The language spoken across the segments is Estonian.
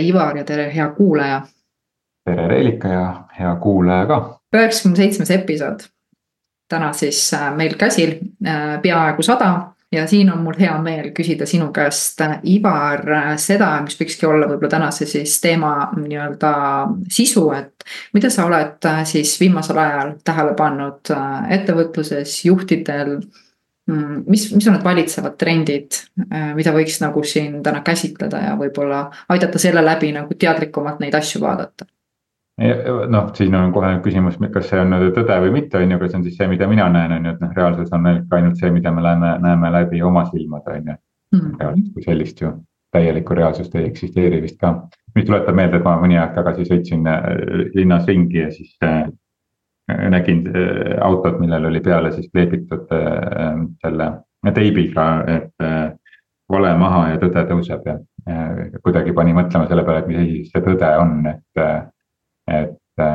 Ivar ja tere, hea kuulaja. tere, Reelika ja hea kuulaja ka. üheksakümne seitsmes episood. täna siis äh, meil käsil äh, peaaegu sada ja siin on mul hea meel küsida sinu käest, äh, Ivar, seda, mis võikski olla võib-olla tänase siis teema nii-öelda sisu, et. mida sa oled siis viimasel ajal tähele pannud ettevõtluses, juhtidel mis, mis on need valitsevad trendid, äh, mida võiks nagu siin täna käsitleda ja võib-olla aidata selle läbi nagu teadlikumalt neid asju vaadata? noh, siin on kohe küsimus, kas see on tõde või mitte, on ju, aga see on siis see, mida mina näen, on ju, et noh, reaalsus on ainult see, mida me näeme, näeme läbi oma silmade, on ju. Hmm. reaalsust kui sellist ju, täielikku reaalsust ei eksisteeri vist ka. mis tuletab meelde, et ma mõni aeg tagasi sõitsin äh, linnas ringi ja siis äh, nägin äh, autot, millel oli peale siis kleebitud äh, selle teibiga, et äh, vale maha ja tõde tõuseb ja kuidagi pani mõtlema selle peale, et mis asi see tõde on, et, et.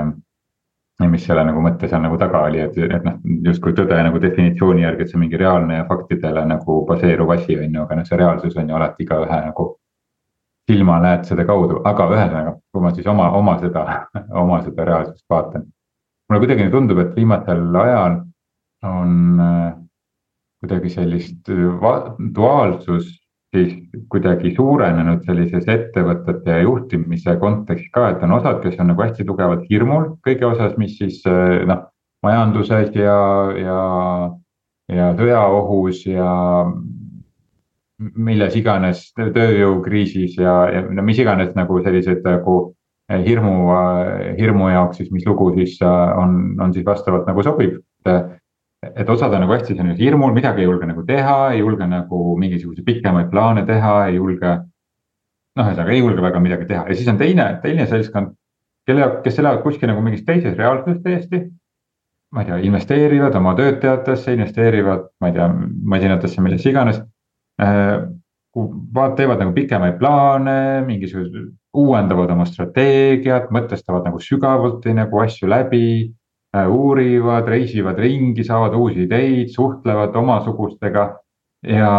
mis selle nagu mõte seal nagu taga oli, et, et noh, justkui tõde nagu definitsiooni järgi, et see on mingi reaalne ja faktidele nagu baseeruv asi, on ju, aga noh, see reaalsus on ju alati igaühe nagu silmaläätsede kaudu, aga ühesõnaga, kui ma siis oma, oma seda, oma seda reaalsust vaatan mulle kuidagi tundub, et viimasel ajal on äh, kuidagi sellist äh, duaalsus siis kuidagi suurenenud sellises ettevõtete ja juhtimise kontekstis ka, et on osad, kes on nagu hästi tugevalt hirmul kõige osas, mis siis äh, noh, majanduses ja, ja, ja sõjaohus ja milles iganes tööjõukriisis ja, ja no mis iganes nagu sellised nagu hirmu, hirmu jaoks siis, mis lugu siis äh, on, on siis vastavalt nagu sobib. et osad on nagu hästi selline hirmul, midagi ei julge nagu teha, ei julge nagu mingisuguseid pikemaid plaane teha, ei julge. noh, ühesõnaga ei julge väga midagi teha ja siis on teine, teine seltskond, kelle, kes elavad kuskil nagu mingis teises reaalsuses täiesti. ma ei tea, investeerivad oma töötajatesse, investeerivad, ma ei tea, masinatesse, millesse iganes teevad nagu pikemaid plaane, mingisugused uuendavad oma strateegiat, mõtestavad nagu sügavuti nagu asju läbi. Äh, uurivad, reisivad ringi, saavad uusi ideid, suhtlevad omasugustega ja,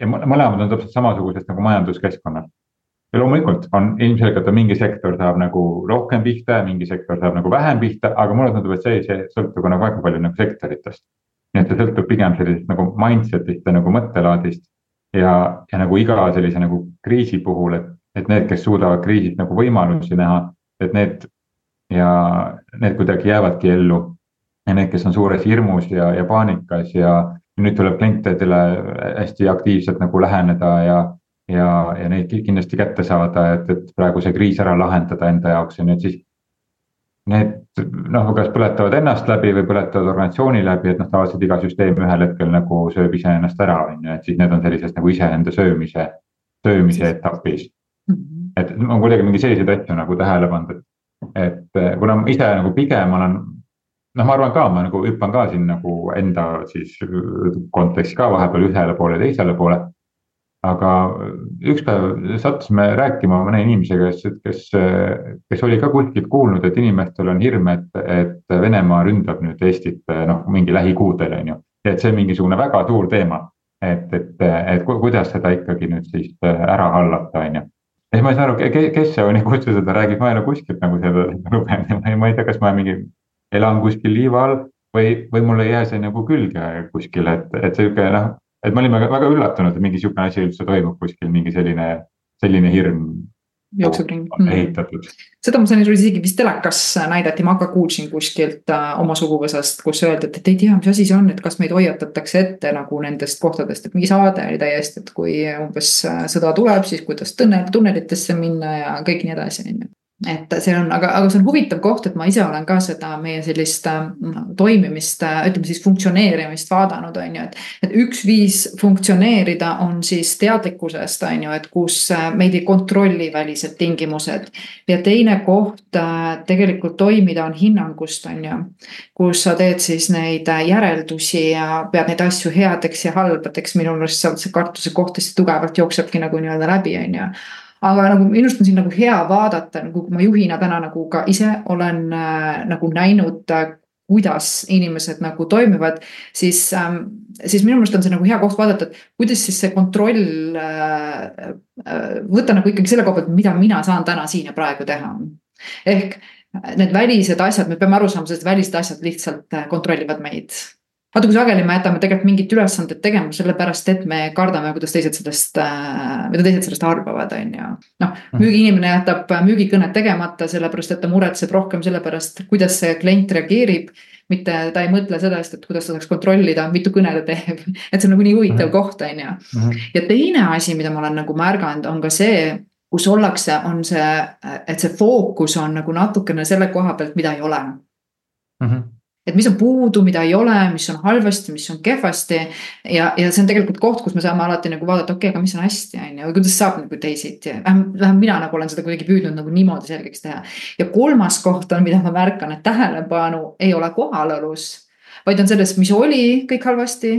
ja mõlemad on täpselt samasugusest nagu majanduskeskkonnas. ja loomulikult on ilmselgelt on mingi sektor saab nagu rohkem pihta ja mingi sektor saab nagu vähem pihta, aga mulle tundub, et see, see sõltub nagu väga palju nagu sektoritest. nii et see sõltub pigem sellisest nagu mindset'ist ja nagu mõttelaadist ja, ja nagu iga sellise nagu kriisi puhul, et, et need, kes suudavad kriisist nagu võimalusi näha, et need ja need kuidagi jäävadki ellu. ja need, kes on suures hirmus ja, ja paanikas ja nüüd tuleb klientidele hästi aktiivselt nagu läheneda ja, ja, ja neid kindlasti kätte saada, et, et praegu see kriis ära lahendada enda jaoks ja nüüd siis need noh, kas põletavad ennast läbi või põletavad organisatsiooni läbi, et noh, tavaliselt iga süsteem ühel hetkel nagu sööb iseennast ära, on ju, et siis need on sellises nagu iseenda söömise, söömise etapis. Mhm. et ma kuidagi mingi selliseid asju nagu tähele pannud, et, et kuna ma ise nagu pigem olen. noh, ma arvan ka, ma nagu hüppan ka siin nagu enda siis kontekstis ka vahepeal ühele poole, teisele poole aga üks päev sattusime rääkima mõne inimesega, kes, kes, kes oli ka kuskilt kuulnud, et inimestel on hirm, et, et Venemaa ründab nüüd Eestit noh, mingi lähikuudel on ju. et see on mingisugune väga suur teema, et, et, et kuidas seda ikkagi nüüd siis ära hallata, on ju. ja siis ma ei saa aru, kes see on ja kust ta seda räägib, ma ei ole kuskilt nagu seda lugenud ja ma ei tea, kas ma mingi elan kuskil liiva all või, või mul ei jää see nagu külge kuskile, et, et sihuke noh et me olime väga üllatunud, et mingi sihukene asi üldse toimub kuskil, mingi selline, selline hirm jookseb ringi mm.. ehitatud. seda ma sain aru, isegi vist telekas näidati, ma ka kuulsin kuskilt äh, oma suguvõsast, kus öeldi, et, et ei tea, mis asi see on, et kas meid hoiatatakse ette nagu nendest kohtadest, et mingi saade oli täiesti, et kui umbes äh, sõda tuleb, siis kuidas tunnel, tunnelitesse minna ja kõik nii edasi, on ju et see on, aga, aga see on huvitav koht, et ma ise olen ka seda meie sellist no, toimimist, ütleme siis funktsioneerimist vaadanud, on ju, et. et üks viis funktsioneerida on siis teadlikkusest, on ju, et kus meid ei kontrolli välised tingimused. ja teine koht tegelikult toimida on hinnangust, on ju. kus sa teed siis neid järeldusi ja pead neid asju headeks ja halbadeks, minu meelest sealt see kartuse koht hästi tugevalt jooksebki nagu nii-öelda läbi, on ju aga nagu minu arust on siin nagu hea vaadata, nagu ma juhina täna nagu ka ise olen äh, nagu näinud äh, kuidas inimesed nagu toimivad, siis ähm,, siis minu meelest on see nagu hea koht vaadata, et kuidas siis see kontroll äh, äh, võtta nagu ikkagi selle koha pealt, mida mina saan täna siin ja praegu teha. ehk need välised asjad, me peame aru saama, et välised asjad lihtsalt äh, kontrollivad meid vaata, kui sageli me jätame tegelikult mingit ülesandet tegema, sellepärast et me kardame, kuidas teised sellest äh,, mida teised sellest arvavad, on ju. noh, mhm. müügiinimene jätab müügikõned tegemata, sellepärast et ta muretseb rohkem selle pärast, kuidas see klient reageerib. mitte ta ei mõtle selle eest, et kuidas ta saaks kontrollida, mitu kõne ta teeb, et see on nagu nii huvitav -hmm. koht, on ju. Mhm. ja teine asi, mida ma olen nagu märganud, on ka see kus ollakse, on see, et see fookus on nagu natukene selle koha pealt, mida ei ole mm. -hmm et mis on puudu, mida ei ole, mis on halvasti, mis on kehvasti. ja, ja see on tegelikult koht, kus me saame alati nagu vaadata, okei okay,, aga mis on hästi, on ju, või kuidas saab nagu teisiti. vähemalt, vähemalt mina nagu olen seda kuidagi püüdnud nagu niimoodi selgeks teha. ja kolmas koht on, mida ma märkan, et tähelepanu ei ole kohalolus vaid on selles, mis oli kõik halvasti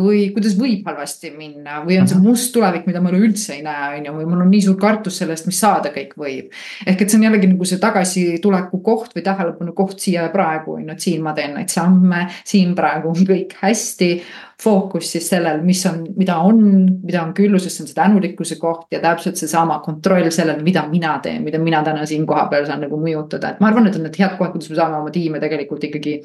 või kuidas võib halvasti minna või on see must tulevik, mida ma üleüldse ei näe, on ju, või mul on nii suur kartus sellest, mis saada kõik võib. ehk et see on jällegi nagu see tagasituleku koht või tähelepanu koht siia ja praegu on ju, et siin ma teen neid samme, siin praegu on kõik hästi. Fookus siis sellel, mis on, mida on, mida on külluses, see on see tänulikkuse koht ja täpselt seesama kontroll sellel, mida mina teen, mida mina täna siin kohapeal saan nagu mõjutada, et ma arvan, et on need head kohad, kuidas me saame oma tiime tegelikult ikkagi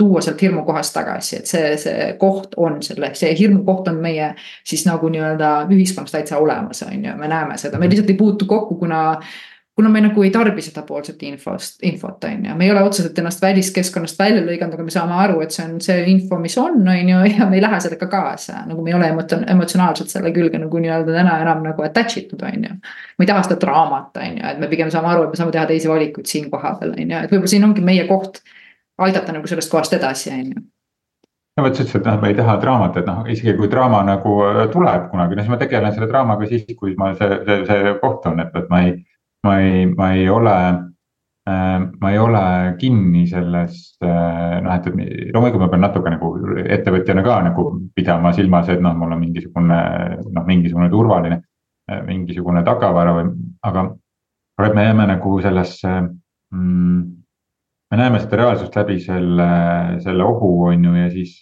tuua sealt hirmu kohast tagasi, et see, see koht on selle, see hirmu koht on meie siis nagu nii-öelda ühiskonnas täitsa olemas, on ju, me näeme seda, me lihtsalt ei puutu kokku, kuna. kuna me nagu ei tarbi sedapoolset infost, infot on ju, me ei ole otseselt ennast väliskeskkonnast välja lõiganud, aga me saame aru, et see on see info, mis on, on ju, ja me ei lähe sellega kaasa. nagu me ei ole emotsionaalselt selle külge nagu nii-öelda täna enam nagu attach itud, on ju. me ei taha seda draamat, on ju, et me pigem saame aru, et me saame teha teisi valikuid siin kohapeal, on ju, et võib-olla siin ongi meie koht aidata nagu sellest kohast edasi, on ju no vot, sa ütlesid, et noh, me ei taha draamat, et noh, isegi kui draama nagu äh, tuleb kunagi, no siis ma tegelen selle draamaga siis, kui ma see, see, see koht on, et, et ma ei, ma ei, ma ei ole äh,. ma ei ole kinni selles äh, noh, et, et loomulikult ma pean natuke nagu ettevõtjana ka nagu pidama silmas, et noh, mul on mingisugune noh, mingisugune turvaline. Mingisugune tagavara või, aga, aga et me jääme nagu sellesse mm, me näeme seda reaalsust läbi selle, selle ohu, on ju, ja siis,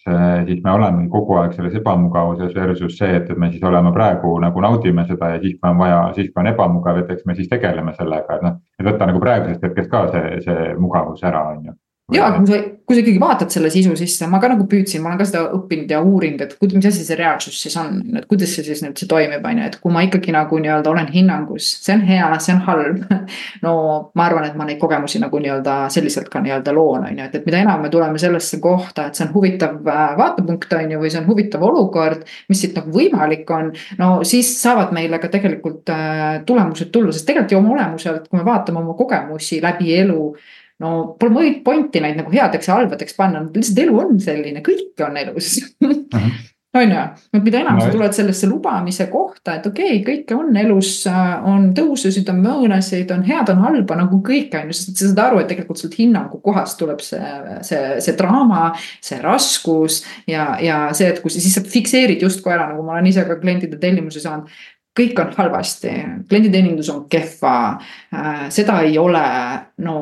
siis me oleme kogu aeg selles ebamugavuses versus see, et, et me siis oleme praegu nagu naudime seda ja siis, kui on vaja, siis kui on ebamugav, et eks me siis tegeleme sellega, et noh. et võtta nagu praegusest hetkest ka see, see mugavus ära, on ju ja kui sa, kui sa ikkagi vaatad selle sisu sisse, ma ka nagu püüdsin, ma olen ka seda õppinud ja uurinud, et kuidas, mis asi see reaalsus siis on, et kuidas see siis nüüd see toimib, on ju, et kui ma ikkagi nagu nii-öelda olen hinnangus, see on hea, see on halb. no ma arvan, et ma neid kogemusi nagu nii-öelda selliselt ka nii-öelda loon, on ju, et, et mida enam me tuleme sellesse kohta, et see on huvitav äh, vaatepunkt, on ju, või see on huvitav olukord. mis siit nagu võimalik on, no siis saavad meile ka tegelikult äh, tulemused tulla, sest tegelikult ju oma olemuselt, kui me vaatame oma kogemusi läbi elu no pole mingit pointi neid nagu headeks ja halbadeks panna, lihtsalt elu on selline, kõike on elus. -hmm on ju, et mida enam no, sa tuled sellesse lubamise kohta, et okei okay,, kõike on elus, on tõususid, on mõõnasid, on head, on halba nagu kõike on ju, sest sa saad aru, et tegelikult sealt hinnangu kohast tuleb see, see, see draama, see raskus. ja, ja see, et kui sa siis sa fikseerid justkui ära, nagu ma olen ise ka klientide tellimusi saanud kõik on halvasti, klienditeenindus on kehva äh,, seda ei ole, no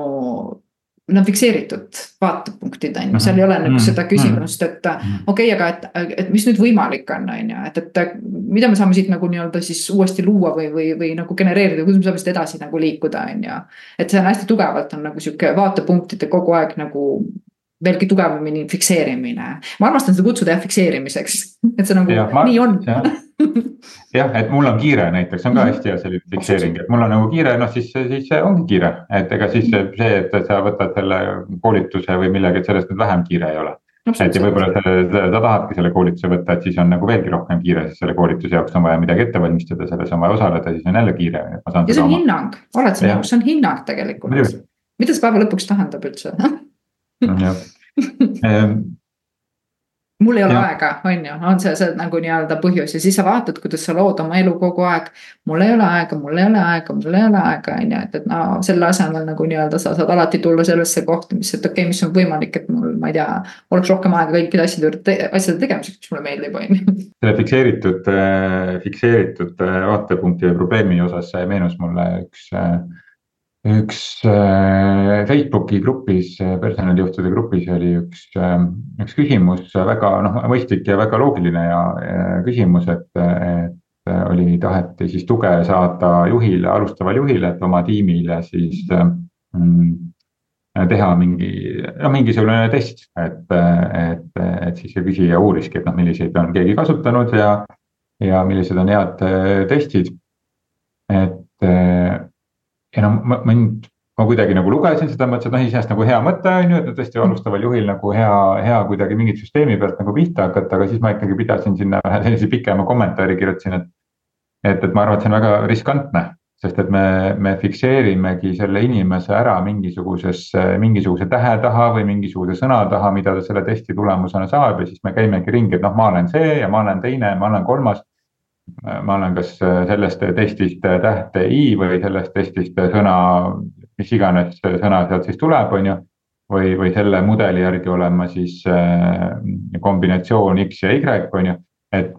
On fikseeritud vaatepunktid on ju, seal ei ole nagu mhm. seda mhm. küsimust, et mhm. okei okay,, aga et, et mis nüüd võimalik on, on ju, et, et. mida me saame siit nagu nii-öelda siis uuesti luua või, või, või nagu genereerida, kuidas me saame siit edasi nagu liikuda, on ju. et see on hästi tugevalt on nagu sihuke vaatepunktide kogu aeg nagu veelgi tugevamini fikseerimine. ma armastan seda kutsuda jah fikseerimiseks, et see nagu ja, ma, nii on. jah, et mul on kiire näiteks on ka mhm. hästi hea selline fikseering, et mul on nagu kiire, noh siis, siis ongi kiire, et ega siis see, et sa võtad selle koolituse või millegi, et sellest nüüd vähem kiire ei ole. et ja võib-olla sa tahadki selle koolituse võtta, et siis on nagu veelgi rohkem kiire, sest selle koolituse jaoks on vaja midagi ette valmistada, selles on vaja osaleda, siis on jälle kiire. ja see on oma... hinnang, oled sa nõus, see on hinnang tegelikult. mida see päeva lõpuks tähendab üldse jah ehm, mul ei ole ja. aega, on ju, on see, see nagu nii-öelda põhjus ja siis sa vaatad, kuidas sa lood oma elu kogu aeg. mul ei ole aega, mul ei ole aega, mul ei ole aega, on ju, et, et no selle asemel nagu nii-öelda sa saad alati tulla sellesse kohta, mis, et okei okay,, mis on võimalik, et mul, ma ei tea. oleks rohkem aega kõikide asjade juurde, asjade tegemiseks, mis mulle meeldib, on ju. selle fikseeritud, fikseeritud vaatepunkti või probleemi osas meenus mulle üks üks Facebooki grupis, personalijuhtide grupis oli üks, üks küsimus, väga noh, mõistlik ja väga loogiline ja, ja küsimus, et, et oli, taheti siis tuge saada juhile, alustavale juhile, et oma tiimile siis mm, teha mingi, no mingisugune test, et, et, et siis see küsija uuriski, et noh, milliseid on keegi kasutanud ja, ja millised on head äh, testid. et äh, ja no mind, ma kuidagi nagu lugesin seda, mõtlesin, et noh, iseenesest nagu hea mõte on ju, et tõesti alustaval juhil nagu hea, hea kuidagi mingit süsteemi pealt nagu pihta hakata, aga siis ma ikkagi pidasin sinna vähe sellise pikema kommentaari, kirjutasin, et. et, et ma arvan, et see on väga riskantne sest et me, me fikseerimegi selle inimese ära mingisugusesse, mingisuguse tähe taha või mingisuguse sõna taha, mida ta selle testi tulemusena saab ja siis me käimegi ringi, et noh, ma olen see ja ma olen teine, ma olen kolmas. Ma olen kas sellest testist tähte i või sellest testist sõna, mis iganes sõna sealt siis tuleb, on ju. või, või selle mudeli järgi olen ma siis äh, kombinatsioon X ja Y, on ju, et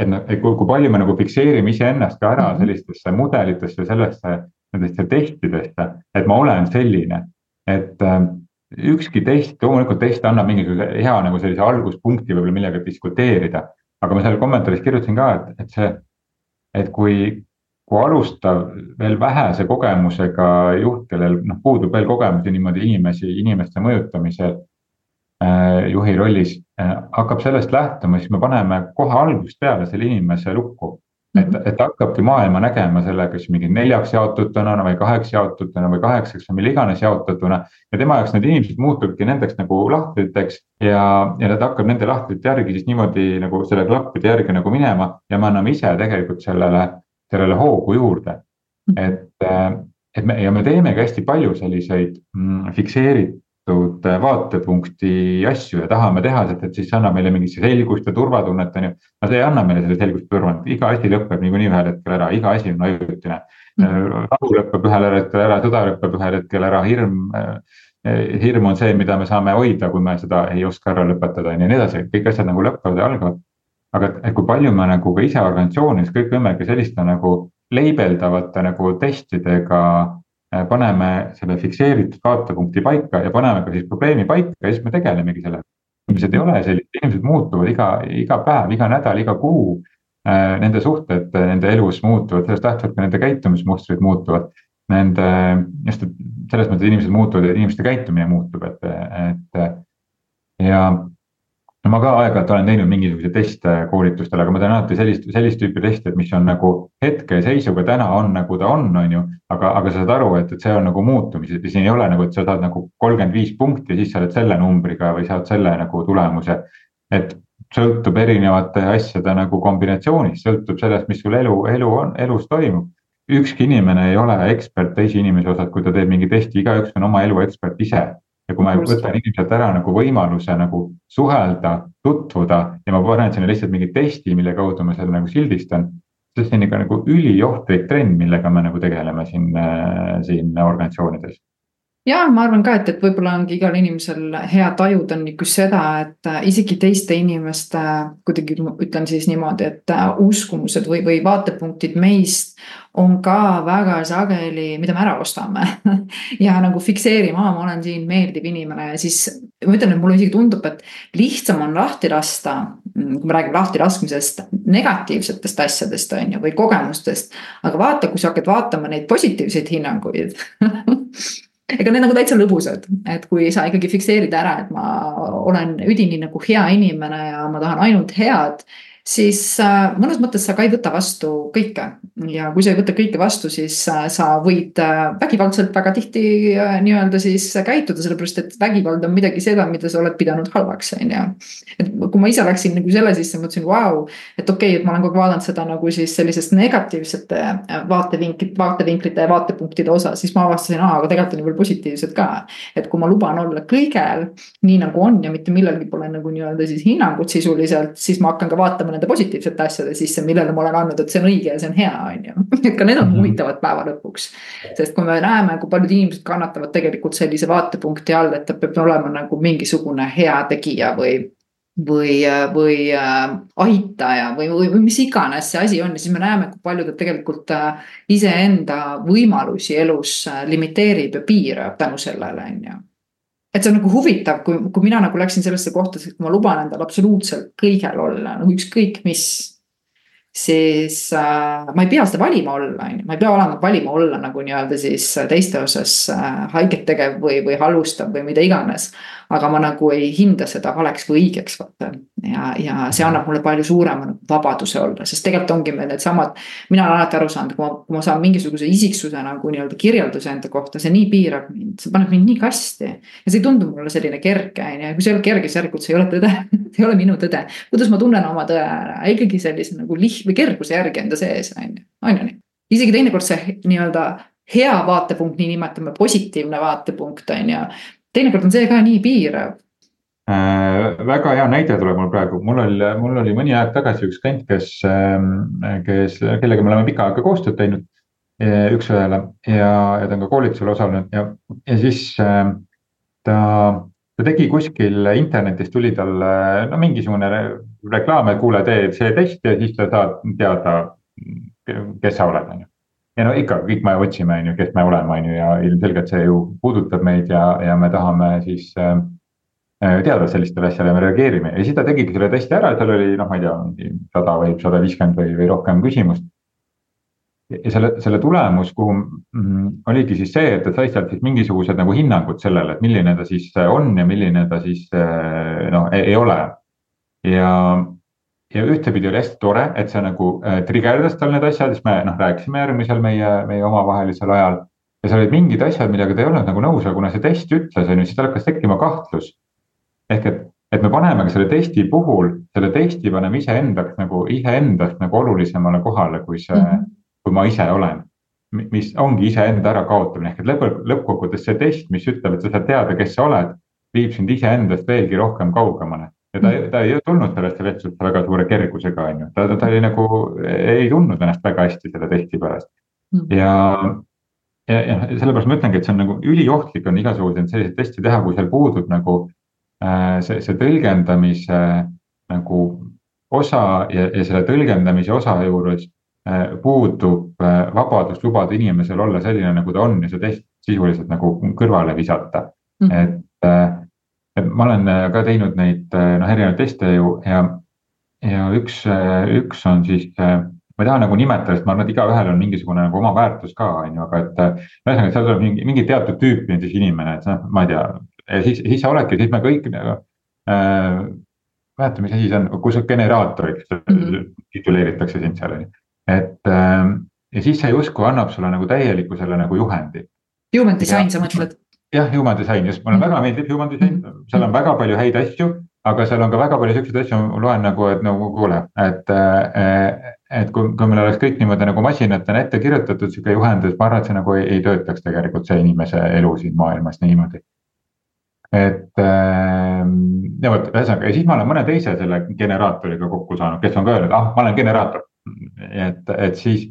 et noh, et kui, kui palju me nagu fikseerime iseennast ka ära mhm. sellistesse mudelitesse, sellesse, nendesse testidesse, et ma olen selline. et äh, ükski test, loomulikult test annab mingisuguse hea nagu sellise alguspunkti võib-olla millega diskuteerida. Aga ma seal kommentaaris kirjutasin ka, et, et see, et kui, kui alustav veel vähese kogemusega juht, kellel noh, puudub veel kogemusi niimoodi inimesi, inimeste mõjutamisel Äh, juhi rollis äh, hakkab sellest lähtuma, siis me paneme kohe algusest peale selle inimese lukku. Et, mhm. et hakkabki maailma nägema selle, kas mingi neljaks jaotatuna või kaheks jaotatuna või kaheksaks või mille iganes jaotatuna. ja tema jaoks need inimesed muutubki nendeks nagu lahtriteks ja, ja ta hakkab nende lahtrite järgi siis niimoodi nagu selle klappide järgi nagu minema ja me anname ise tegelikult sellele, sellele hoogu juurde. Mhm. et, et me ja me teemegi hästi palju selliseid mm, fikseeritud teatud vaatepunkti asju ja tahame teha, sest et siis see annab meile mingit selgust ja turvatunnet, on ju. aga see ei anna meile seda selgust ja turvatunnet, iga asi lõpeb niikuinii ühel hetkel ära, iga asi on ajutine. Mhm. rahu lõpeb ühel hetkel ära, sõda lõpeb ühel hetkel ära, hirm, hirm on see, mida me saame hoida, kui me seda ei oska ära lõpetada, on ju, ja nii edasi, kõik asjad nagu lõpevad ja algavad. aga et, et kui palju me nagu ka ise organisatsioonis kõik võimegi selliste nagu leibeldavate nagu testidega Äh, paneme selle fikseeritud vaatepunkti paika ja paneme ka siis probleemi paika ja siis me tegelemegi sellega. inimesed ei ole sellised, inimesed muutuvad iga, iga päev, iga nädal, iga kuu. Äh, nende suhted nende elus muutuvad, sellest lähtuvalt ka nende käitumismustrid muutuvad. Nende, just, et selles mõttes inimesed muutuvad ja inimeste käitumine muutub, et, et ja no ma ka aeg-ajalt olen teinud mingisuguseid teste koolitustel, aga ma teen alati sellist, sellist tüüpi teste, et mis on nagu hetkeseisuga täna on nagu ta on, on ju. aga, aga sa saad aru, et, et see on nagu muutumised ja siin ei ole nagu, et sa saad nagu kolmkümmend viis punkti, siis sa oled selle numbriga või saad selle nagu tulemuse. et sõltub erinevate asjade nagu kombinatsioonist, sõltub sellest, mis sul elu, elu on, elus toimub. ükski inimene ei ole ekspert teise inimese osas, kui ta teeb mingi testi, igaüks on oma elu ekspert ise ja kui ma võtan inimeselt ära nagu võimaluse nagu suhelda, tutvuda ja ma panen sinna lihtsalt mingi testi, mille kaudu ma selle nagu sildistan. siis see on ikka nagu üliohtlik trend, millega me nagu tegeleme siin, äh, siin organisatsioonides ja ma arvan ka, et, et võib-olla ongi igal inimesel hea tajuda nagu seda, et äh, isegi teiste inimeste kuidagi ütlen siis niimoodi, et äh, uskumused või, või vaatepunktid meist on ka väga sageli, mida me ära ostame ja nagu fikseerime, aa, ma olen siin meeldiv inimene ja siis ma ütlen, et mulle isegi tundub, et lihtsam on lahti lasta, mm, kui me räägime lahti laskmisest negatiivsetest asjadest, on ju, või kogemustest. aga vaata, kui sa hakkad vaatama neid positiivseid hinnanguid ega need nagu täitsa lõbusad, et kui sa ikkagi fikseerid ära, et ma olen üdini nagu hea inimene ja ma tahan ainult head siis äh, mõnes mõttes sa ka ei võta vastu kõike ja kui sa ei võta kõike vastu, siis äh, sa võid äh, vägivaldselt väga tihti nii-öelda siis käituda, sellepärast et vägivald on midagi seda, mida sa oled pidanud halvaks, on ju. et kui ma ise läksin nagu selle sisse, mõtlesin, vau, et okei okay,, et ma olen kogu aeg vaadanud seda nagu siis sellisest negatiivsete vaatevinklit, vaatevinklite ja vaatepunktide osa, siis ma avastasin, aa, aga tegelikult on ju veel positiivsed ka. et kui ma luban olla kõigel nii nagu on ja mitte millelgi pole nagu nii-öelda siis hinnangut sisuliselt, siis ma hakkan ka vaatama nende positiivsete asjade sisse, millele ma olen andnud, et see on õige ja see on hea, on ju. et ka need on mhm. huvitavad päeva lõpuks. sest kui me näeme, kui paljud inimesed kannatavad tegelikult sellise vaatepunkti all, et ta peab olema nagu mingisugune heategija või või, või äh, aitaja või, või, või mis iganes see asi on ja siis me näeme, kui palju ta tegelikult äh, iseenda võimalusi elus äh, limiteerib ja piirab tänu sellele, on ju. Et see on nagu huvitav, kui, kui mina nagu läksin sellesse kohta, et ma luban endale absoluutselt kõigel olla, nagu ükskõik mis siis äh, ma ei pea seda valima olla, on ju, ma ei pea olema valima olla nagu nii-öelda siis teiste osas äh, haiget tegev või, või halvustav või mida iganes aga ma nagu ei hinda seda valeks või õigeks, vaata. ja, ja see annab mulle palju suurema vabaduse olla, sest tegelikult ongi meil needsamad. mina olen alati aru saanud, kui ma, kui ma saan mingisuguse isiksuse nagu nii-öelda kirjelduse enda kohta, see nii piirab mind, see paneb mind nii kasti. ja see ei tundu mulle selline kerge, on ju, kui see ei ole kerge, siis järelikult see ei ole tõde see ei ole minu tõde. kuidas ma tunnen oma tõe ära, ikkagi sellise nagu liht- või kerguse järgi enda sees, on ju, on ju nii. isegi teinekord see nii-öelda hea vaatepunkt, nii nimetame positiivne vaatepunkt on ju teinekord on see ka nii piirav. Äh,. väga hea näide tuleb mul praegu, mul oli, mul oli mõni aeg tagasi üks klient, kes äh,, kes, kellega me oleme pikka aega koostööd teinud äh, üks-ühele ja, ja ta on ka koolitusel osalenud. Ja, ja siis äh, ta, ta tegi kuskil internetis tuli talle no mingisugune reklaam, et kuule, tee see test ja siis sa saad teada, kes sa oled, on ju ja no ikka kõik me otsime, on ju, kes me oleme, on ju, ja ilmselgelt see ju puudutab meid ja, ja me tahame siis äh, äh teada sellistele asjadele, me reageerime ja siis ta tegigi selle testi ära, seal oli noh, ma ei tea, mingi sada või sada viiskümmend või, või rohkem küsimust. ja selle, selle tulemus, kuhu mm, oligi siis see, et ta sai sealt siis mingisugused nagu hinnangud sellele, et milline ta siis on ja milline ta siis äh, noh, ei ole. ja ja ühtepidi oli hästi tore, et see nagu äh, trigerdas tal need asjad, siis me noh, rääkisime järgmisel meie, meie omavahelisel ajal. ja seal olid mingid asjad, millega ta ei olnud nagu nõus, aga kuna see test ütles, on ju, siis tal hakkas tekkima kahtlus. ehk et, et me paneme ka selle testi puhul, selle testi paneme iseendaks nagu iseendast nagu olulisemale kohale, kui see mm, -hmm. kui ma ise olen. mis ongi iseenda ärakaotamine, ehk et lõpp, lõppkokkuvõttes see test, mis ütleb, et sa saad teada, kes sa oled, viib sind iseendast veelgi rohkem kaugemale ja ta, ta ei tulnud sellesse vestlusse väga suure kergusega, on ju, ta, ta oli nagu, ei tundnud ennast väga hästi selle testi pärast mm. ja. ja, ja sellepärast ma ütlengi, et see on nagu üliohtlik on igasuguseid selliseid teste teha, kui seal puudub nagu äh, see, see tõlgendamise äh, nagu osa ja, ja selle tõlgendamise osa juures äh, puudub äh, vabadus lubada inimesel olla selline, nagu ta on ja see test sisuliselt nagu kõrvale visata mm., et äh, ma olen äh, ka teinud neid äh, noh, erinevaid teste ju ja, ja üks, äh, üks on siis, ma ei taha nagu nimetada, sest ma arvan, et igaühel on mingisugune nagu oma väärtus ka, on ju, aga et. ühesõnaga, seal tuleb mingi, mingi teatud tüüpi on siis inimene, et noh, ma ei tea, siis, siis sa oledki, siis me kõik nagu äh,. mäleta, mis asi see on, kui sa generaatoriks mm -hmm. tituleeritakse sind seal on ju, et äh, ja siis see justkui annab sulle nagu täieliku selle nagu juhendi. Human design, sa mõtled? Jah, human design just, mulle väga meeldib human design, seal on väga palju häid asju, aga seal on ka väga palju siukseid asju, ma loen nagu, et nagu kuule, et. Eh, et kui, kui meil oleks kõik niimoodi nagu masinatena ette kirjutatud sihuke juhend, et ma arvan, et see nagu ei, ei töötaks tegelikult see inimese elu siin maailmas niimoodi. et ehm, ja vot, ühesõnaga ja siis ma olen mõne teise selle generaatoriga kokku saanud, kes on ka öelnud, ah, ma olen generaator. et, et siis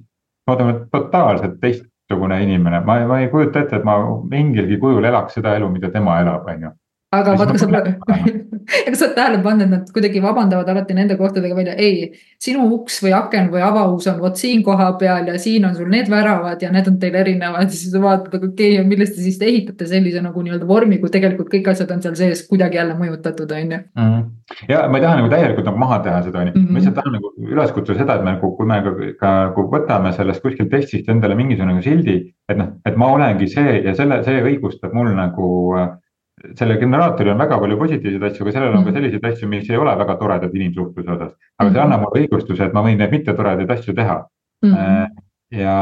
me oleme totaalselt teist teistsugune inimene, ma, ma ei kujuta ette, et ma mingilgi kujul elaks seda elu, mida tema elab, on ju aga vaata, kas sa, kas sa oled tähele pannud, et nad kuidagi vabandavad alati nende kohtadega välja, ei. sinu uks või aken või avaus on vot siin koha peal ja siin on sul need väravad ja need on teil erinevad. siis sa vaatad, aga okei okay,, millest te siis ehitate sellise nagu nii-öelda vormi, kui tegelikult kõik asjad on seal sees kuidagi jälle mõjutatud, on ju. Mhm. ja ma ei taha nagu täielikult nagu maha teha seda, on ju, ma lihtsalt tahan nagu üles kutsuda seda, et me nagu, kui me ka, ka nagu võtame sellest kuskilt testist endale mingisugune nagu sildi. et noh, et ma olengi see ja selle, see õigustab mul nagu äh, sellel generaatoril on väga palju positiivseid asju, aga sellel on ka mhm. selliseid asju, mis ei ole väga toredad inimsuhtluse osas. aga see mhm. annab mulle õigustuse, et ma võin neid mittetoredaid asju teha mm. -hmm. ja,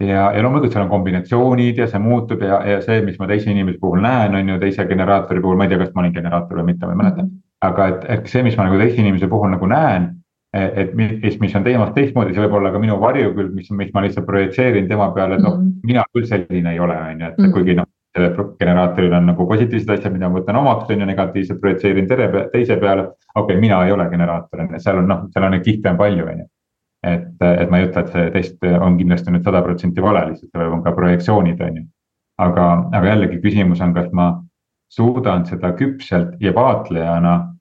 ja, ja loomulikult seal on kombinatsioonid ja see muutub ja, ja see, mis ma teise inimese puhul näen, on ju teise generaatori puhul, ma ei tea, kas ma olin generaator või mitte, ma ei mäleta mm. -hmm. Aga et, et see, mis ma nagu teise inimese puhul nagu näen et mis, mis on temast teistmoodi, see võib olla ka minu varjukülg, mis, mis ma lihtsalt projitseerin tema peale, et noh mm -hmm., mina küll selline ei ole, on ju, et mm -hmm. kuigi noh, sellel generaatoril on nagu positiivsed asjad, mida ma võtan omaks, on ju, negatiivselt projitseerin tere, teise peale. okei okay,, mina ei ole generaator, on ju, seal on noh, seal on neid kihte on palju, on ju. et, et ma ei ütle, et see test on kindlasti nüüd sada protsenti vale, lihtsalt seal on ka projektsioonid, on ju. aga, aga jällegi küsimus on, kas ma suudan seda küpselt ja vaatlejana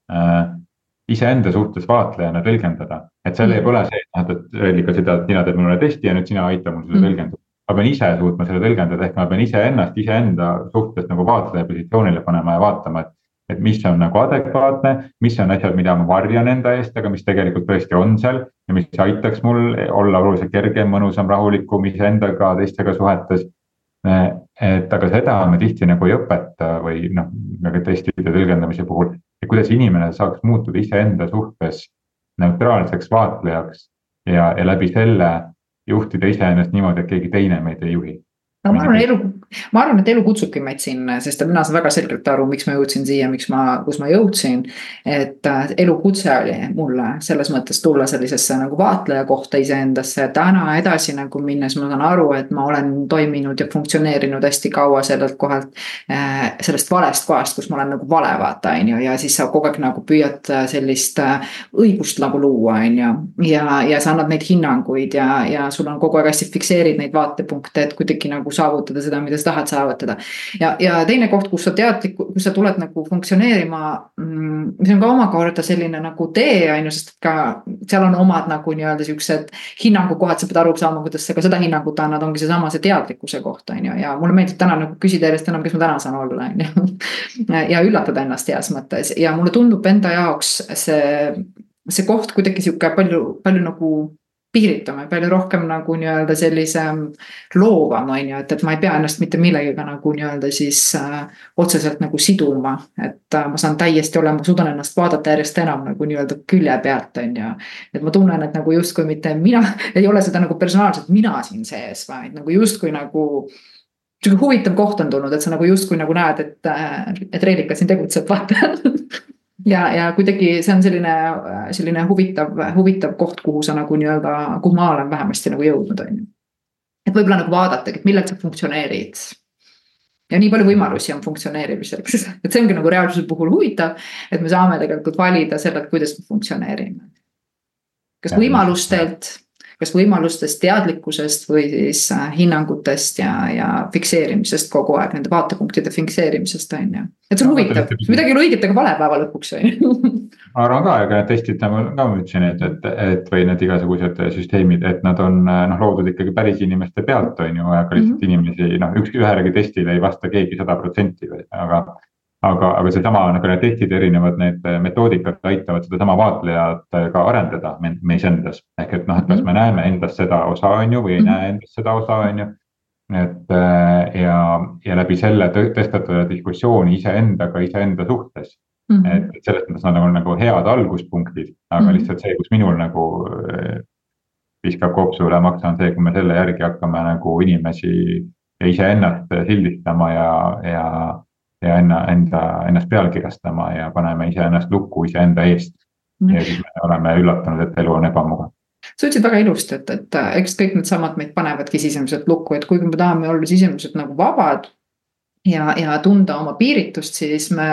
iseenda suhtes vaatlejana tõlgendada. et seal mm. ei ole see, et noh, et Reelika seda, et sina teed mulle testi ja nüüd sina aita mul seda mm. tõlgendada. ma pean ise suutma selle tõlgendada, ehk ma pean iseennast iseenda suhtes nagu vaatleja positsioonile panema ja vaatama, et. et mis on nagu adekvaatne, mis on asjad, mida ma varjan enda eest, aga mis tegelikult tõesti on seal. ja mis aitaks mul olla oluliselt kergem, mõnusam, rahulikum iseendaga, teistega suhetes et aga seda me tihti nagu ei õpeta või noh, nagu testide tõlgendamise puhul, et kuidas inimene saaks muutuda iseenda suhtes neutraalseks vaatlejaks ja, ja läbi selle juhtida iseennast niimoodi, et keegi teine meid ei juhi. No ma arvan, elu, ma arvan, et elu kutsubki meid sinna, sest mina saan väga selgelt aru, miks ma jõudsin siia, miks ma, kus ma jõudsin. et äh, elukutse oli mulle selles mõttes tulla sellisesse nagu vaatleja kohta iseendasse, täna edasi nagu minnes ma saan aru, et ma olen toiminud ja funktsioneerinud hästi kaua sellelt kohalt. Äh, sellest valest kohast, kus ma olen nagu vale vaata, on ju, ja siis sa kogu aeg nagu püüad äh, sellist õigust nagu luua, on ju. ja, ja sa annad neid hinnanguid ja, ja sul on kogu aeg hästi fikseerid neid vaatepunkte, et kuidagi nagu saavutada seda, mida sa tahad saavutada. ja, ja teine koht, kus sa teadlik, kus sa tuled nagu funktsioneerima, mm, mis on ka omakorda selline nagu tee on ju, sest ka seal on omad nagu nii-öelda siuksed hinnangukohad, sa pead aru saama, kuidas sa ka seda hinnangut annad, ongi seesama see teadlikkuse koht on ju, ja mulle meeldib täna nagu küsida järjest enam, kes ma täna saan olla, on ju. ja üllatada ennast heas mõttes ja mulle tundub enda jaoks see, see koht kuidagi sihuke palju, palju nagu piiritame palju rohkem nagu nii-öelda sellise loovam, on ju, et, et ma ei pea ennast mitte millegagi nagu nii-öelda siis äh, otseselt nagu siduma. et äh, ma saan täiesti olema, suudan ennast vaadata järjest enam nagu nii-öelda külje pealt, on ju. et ma tunnen, et nagu justkui mitte mina, ei ole seda nagu personaalselt mina siin sees, vaid nagu justkui nagu sihuke huvitav koht on tulnud, et sa nagu justkui nagu näed, et, äh, et Reelika siin tegutseb, vaata ja, ja kuidagi see on selline, selline huvitav, huvitav koht, kuhu sa nagu nii-öelda, kuhu ma olen vähemasti nagu jõudnud, on ju. et võib-olla nagu vaadatagi, et millal sa funktsioneerid. ja nii palju võimalusi on funktsioneerimiseks, et see ongi nagu reaalsuse puhul huvitav, et me saame tegelikult valida selle, kuidas me funktsioneerime. kas võimalustelt kas võimalustest, teadlikkusest või siis äh, hinnangutest ja, ja fikseerimisest kogu aeg, nende vaatepunktide fikseerimisest on ju. et see on huvitav, midagi ei ole õiget ega vale päeva lõpuks on ju ma arvan ka, ega testid nagu ka ma ütlesin, et, et, et või need igasugused süsteemid, et nad on noh loodud ikkagi päris inimeste pealt, on ju, aga lihtsalt mm -hmm. inimesi noh, üks, ühelegi testile ei vasta keegi sada protsenti, aga aga, aga seesama nagu need testid, erinevad need äh, metoodikad aitavad sedasama vaatlejat äh, ka arendada meis endas. ehk et noh, et kas me mhm. näeme endas seda osa, on ju, või ei mm -hmm. näe endas seda osa, on ju. et äh, ja, ja läbi selle tõstatada diskussiooni iseendaga, iseenda suhtes mm. -hmm. et, et selles mõttes nad on nagu head alguspunktid, aga mm -hmm. lihtsalt see, kus minul nagu viskab kopsu üle maksa, on see, kui me selle järgi hakkame nagu inimesi ja iseennast sildistama ja, ja ja enna, enda, ennast pealkirjastama ja paneme iseennast lukku iseenda eest. ja siis me oleme üllatunud, et elu on ebamugav sa ütlesid väga ilusti, et, et eks kõik needsamad meid panevadki sisemiselt lukku, et kuigi me tahame olla sisemiselt nagu vabad ja, ja tunda oma piiritust, siis me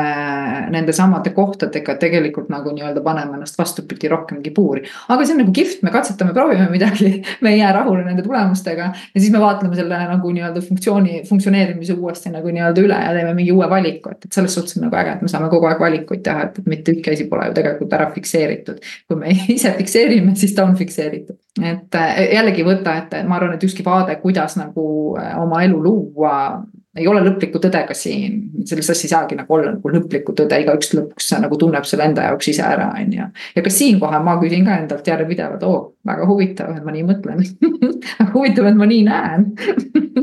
nende samade kohtadega tegelikult nagu nii-öelda paneme ennast vastupidi rohkemgi puuri. aga see on nagu kihvt, me katsetame, proovime midagi, me ei jää rahule nende tulemustega. ja siis me vaatleme selle nagu nii-öelda funktsiooni, funktsioneerimise uuesti nagu nii-öelda üle ja teeme mingi uue valiku, et, et selles suhtes on nagu äge, et me saame kogu aeg valikuid teha, et, et mitte ükski asi pole ju tegelikult ära fikseeritud. kui me ise fikseerime, siis ta on fikseeritud. et jällegi võtta, et ma arvan, et ükski vaade, kuidas nagu oma elu luua ei ole lõplikku tõde ka siin, selles asjas ei saagi nagu olla nagu lõplikku tõde, igaüks lõpuks nagu tunneb selle enda jaoks ise ära, on ju. ja ka siinkohal ma küsin ka endalt järjepidevalt, oo, väga huvitav, et ma nii mõtlen huvitav, et ma nii näen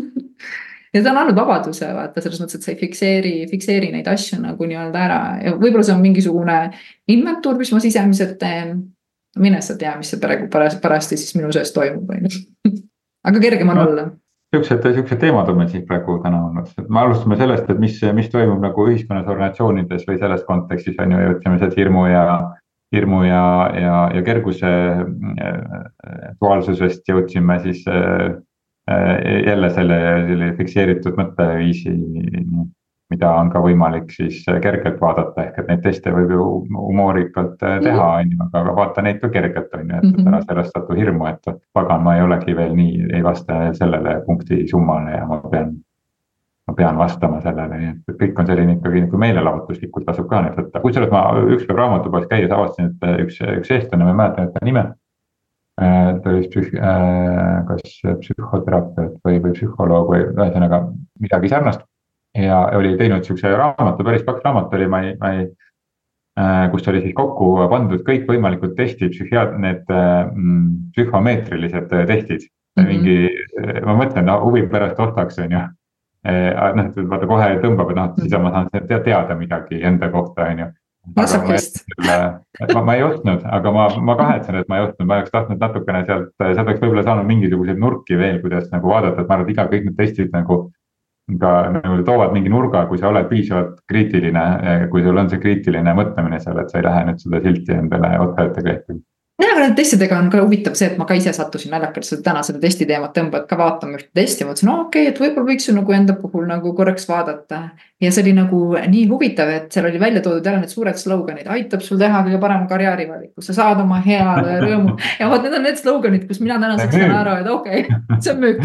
ja see on andnud vabaduse vaata selles mõttes, et sa ei fikseeri, fikseeri neid asju nagu nii-öelda ära ja võib-olla see on mingisugune inventuur, mis ma sisemiselt teen. mine sa tea, mis see praegu parajasti siis minu sees toimub, on ju. aga kergem on no. olla siuksed, siuksed teemad on meil siin praegu täna olnud, et me alustame sellest, et mis, mis toimub nagu ühiskonnas, organisatsioonides või selles kontekstis on ju, jõudsime sealt hirmu ja. hirmu ja, ja, ja kerguse äh, duaalsusest jõudsime siis äh, äh, jälle selle, selle fikseeritud mõtteviisi mida on ka võimalik siis äh, kergelt vaadata, ehk et neid teste võib ju humoorikalt äh, teha, mhm. on ju, aga vaata neid ka kergelt, on ju, et -hmm. ära sellest satu hirmu, et pagan, ma ei olegi veel nii, ei vasta sellele punkti summale ja ma pean. ma pean vastama sellele, nii et kõik on selline ikkagi nagu meelelahutuslikult tasub ka neid võtta, kusjuures ma ükskord raamatupoes käies avastasin, et üks, üks eestlane, ma ei mäleta nüüd ta nime. ta oli psüh-, kas psühhoterapeut või, või psühholoog või ühesõnaga midagi sarnast. Ja oli teinud siukse raamatu, päris paks raamat oli, ma ei, ma ei kus oli siis kokku pandud kõikvõimalikud testid, psühhiaat-, need mm, psühhomeetrilised testid mm. -hmm. mingi, ma mõtlen, no huvi pärast ostaks, on ju Eh, noh, et vaata kohe tõmbab, et noh, siis ma saan teada midagi enda kohta, on ju. masohhist. ma, ma ei ostnud, aga ma, ma kahetsen, et ma ei ostnud, ma oleks tahtnud natukene sealt, sealt oleks võib-olla saanud mingisuguseid nurki veel, kuidas nagu vaadata, et ma arvan, et iga, kõik need testid nagu. Ka nagu toovad mingi nurga, kui sa oled piisavalt kriitiline, eh, kui sul on see kriitiline mõtlemine seal, et sa ei lähe nüüd seda silti endale otsa ette klehtima jah, aga nende testidega on ka huvitav see, et ma ka ise sattusin naljakalt seda täna seda testi teemat tõmbavad ka vaatama ühte testi, mõtlesin, no okei okay,, et võib-olla võiks ju nagu enda puhul nagu korraks vaadata. Ja see oli nagu nii huvitav, et seal oli välja toodud jälle need suured slogan'id, aitab sul teha kõige parema karjäärivaliku, sa saad oma heale rõõmu. ja vot need on need slogan'id, kus mina tänaseks saan aru, et okei okay,, see on müük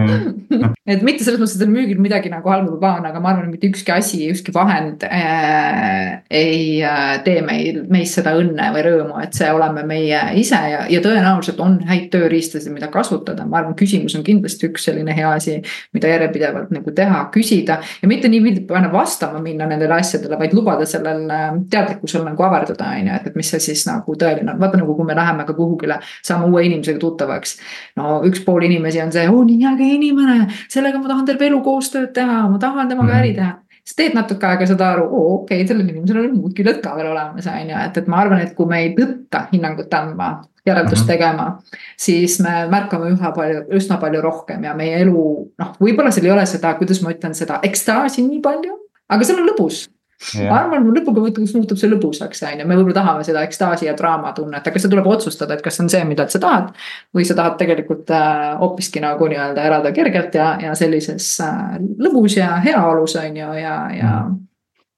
et mitte selles mõttes, et müügil midagi nagu halba või paha on, aga ma arvan, et mitte ükski asi, ükski vahend äh, ei äh, tee meil, meist seda õnne või rõõmu, et see oleme oleme meie ise ja, ja tõenäoliselt on häid tööriistasid, mida kasutada, ma arvan, küsimus on kindlasti üks selline hea asi, mida järjepidevalt nagu teha, küsida. ja mitte nii panna vastama minna nendele asjadele, vaid lubada sellel äh, teadlikkusel nagu averdada, on ju, et, et mis see siis nagu tõeline on, vaata nagu kui me läheme ka kuhugile, saame uue inimesega tuttavaks. no üks pool inimesi on see, oo nii äge inimene, sellega ma tahan terve elu koostööd teha, ma tahan temaga äri teha. Siis teed natuke aega seda aru, oo okei okay,, sellel inimesel on muud küljed ka veel olemas, on ju, et, et ma arvan, et kui me ei tõtta hinnangut andma, järeldust mm -hmm. tegema. siis me märkame üha palju, üsna palju rohkem ja meie elu, noh, võib-olla seal ei ole seda, kuidas ma ütlen seda ekstaasi nii palju, aga seal on lõbus ma arvan, lõpuga muutub see lõbusaks, on ju, me võib-olla tahame seda ekstaasi ja draama tunnet, aga see tuleb otsustada, et kas see on see, mida sa tahad. või sa tahad tegelikult äh, hoopiski nagu nii-öelda elada kergelt ja, ja sellises äh, lõbus ja heaolus on ju, ja, ja. Mm.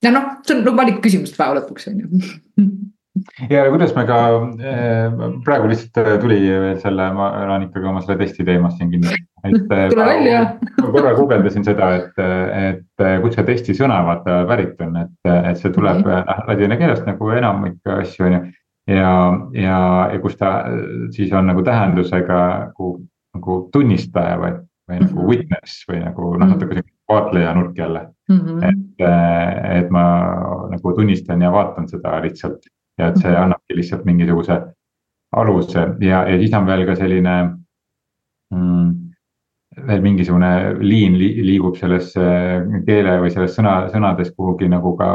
ja noh, see on nagu valiku küsimus päeva lõpuks on ju ja kuidas me ka äh, praegu lihtsalt tuli veel selle, ma olen ikkagi oma selle testi teemas siin kinni et tule välja. ma korra guugeldasin seda, et, et kust see testi sõna vaata pärit on, et, et see tuleb okay. noh ladina keelest nagu enamik asju on ju. ja, ja, ja kus ta siis on nagu tähendusega nagu, nagu tunnistaja või, või mm -hmm. nagu mhm. witness või nagu noh, natuke sihuke vaatleja nurk jälle mm. -hmm. et, et ma nagu tunnistan ja vaatan seda lihtsalt ja et see mm -hmm. annabki lihtsalt mingisuguse aluse ja, ja siis on veel ka selline mm, veel mingisugune liin liigub sellesse keele või selles sõna, sõnades kuhugi nagu ka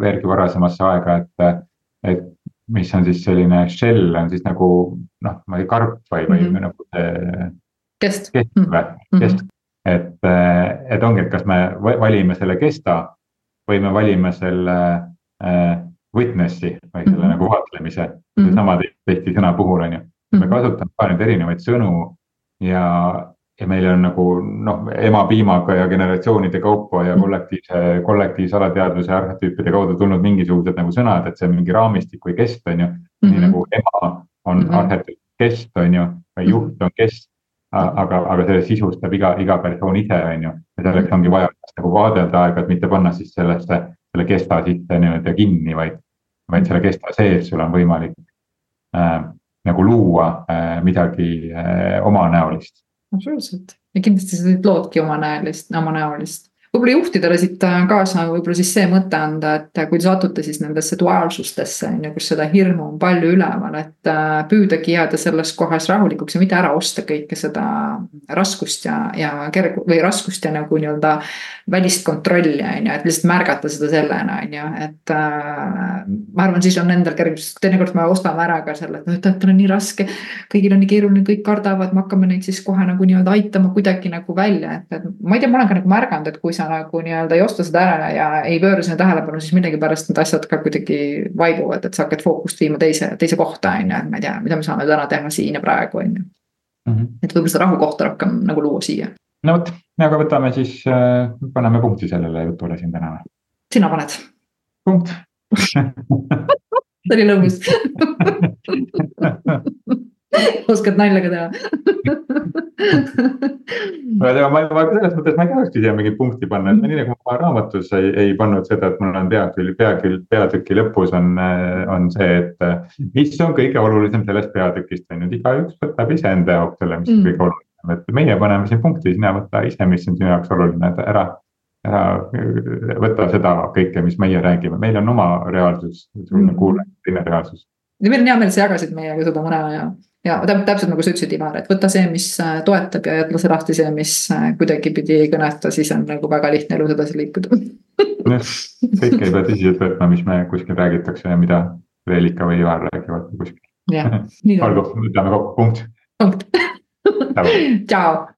veelgi varasemasse aega, et. et mis on siis selline shell on siis nagu noh, ma ei karp või, või mm -hmm. nagu see. kest. kest või, mhm. kest, et, et ongi, et kas me valime selle kesta või me valime selle äh, witness'i või selle mm -hmm. nagu vaatlemise mm -hmm., seesama tihti sõna puhul on ju. me mhm. kasutame ka nüüd erinevaid sõnu ja ja meil on nagu noh, emapiimaga ja generatsioonide kaupa ja kollektiivse, kollektiivse alateadvuse arhetüüpide kaudu tulnud mingisugused nagu sõnad, et see on mingi raamistik või kest, on ju mm. -hmm. nii mhm. nagu ema on mm -hmm. arhetüüp kest, on ju, või mhm. juht on kest. aga, aga selle sisustab iga, iga persoon ise, on ju, ja selleks ongi vaja nagu vaadelda aeg-ajalt, mitte panna siis sellesse, selle kesta sisse nii-öelda kinni, vaid. vaid selle kesta sees sul on võimalik äh, nagu luua äh, midagi äh, omanäolist absoluutselt ja kindlasti sa loodki omanäolist, omanäolist võib-olla juhtidele siit äh, kaasa võib-olla siis see mõte anda, et äh, kui te satute siis nendesse duaalsustesse on ju, kus seda hirmu on palju üleval, et äh, püüdagi jääda selles kohas rahulikuks ja mitte ära osta kõike seda raskust ja, ja kergu- või raskust ja nagu nii-öelda. välist kontrolli on ju, et lihtsalt märgata seda sellena on ju, et äh, ma arvan, siis on endal kergus, teinekord me ostame ära ka selle, et noh, et tal on nii raske. kõigil on nii keeruline, kõik kardavad, me hakkame neid siis kohe nagu nii-öelda aitama kuidagi nagu välja, et, et ma ei tea, ma olen ka nagu märganud, et kui sa nagu nii-öelda ei osta seda ära ja ei pööra sinna tähelepanu, siis millegipärast need asjad ka kuidagi vaibuvad, et sa hakkad fookust viima teise, teise kohta, on ju, et ma ei tea, mida me saame täna teha siin ja praegu, on ju. Mhm. et võib-olla seda rahukohta rohkem nagu luua siia. no vot, aga võtame siis äh,, paneme punkti sellele jutule siin täna. sina paned. punkt see oli lõbus oskad nalja ka teha aga ma, ma selles mõttes ma ei tahakski siia mingit punkti panna, et nii nagu ma raamatus ei, ei pannud seda, et mul on peatükk, peatükk, peatüki lõpus on, on see, et. mis on kõige olulisem sellest peatükist on ju, et igaüks võtab iseenda jaoks selle, mis on mm. kõige olulisem, et meie paneme siin punkti, sina võta ise, mis on sinu jaoks oluline, et ära ära võta seda kõike, mis meie räägime, meil on oma reaalsus, sul on kuulaja teine reaalsus. ja meil on hea meel, et sa jagasid meiega seda mõne aja ja täpselt nagu sa ütlesid, Ivar, et võta see, mis äh, toetab ja see lahti see, mis äh, kuidagipidi ei kõneta, siis on nagu väga lihtne elus edasi liikuda. jah, kõike ei pea tõsiselt võtma, mis me kuskil räägitakse ja mida Reelika või Ivar räägivad kuskil. olgu, võtame kokku, punkt. punkt. tšau.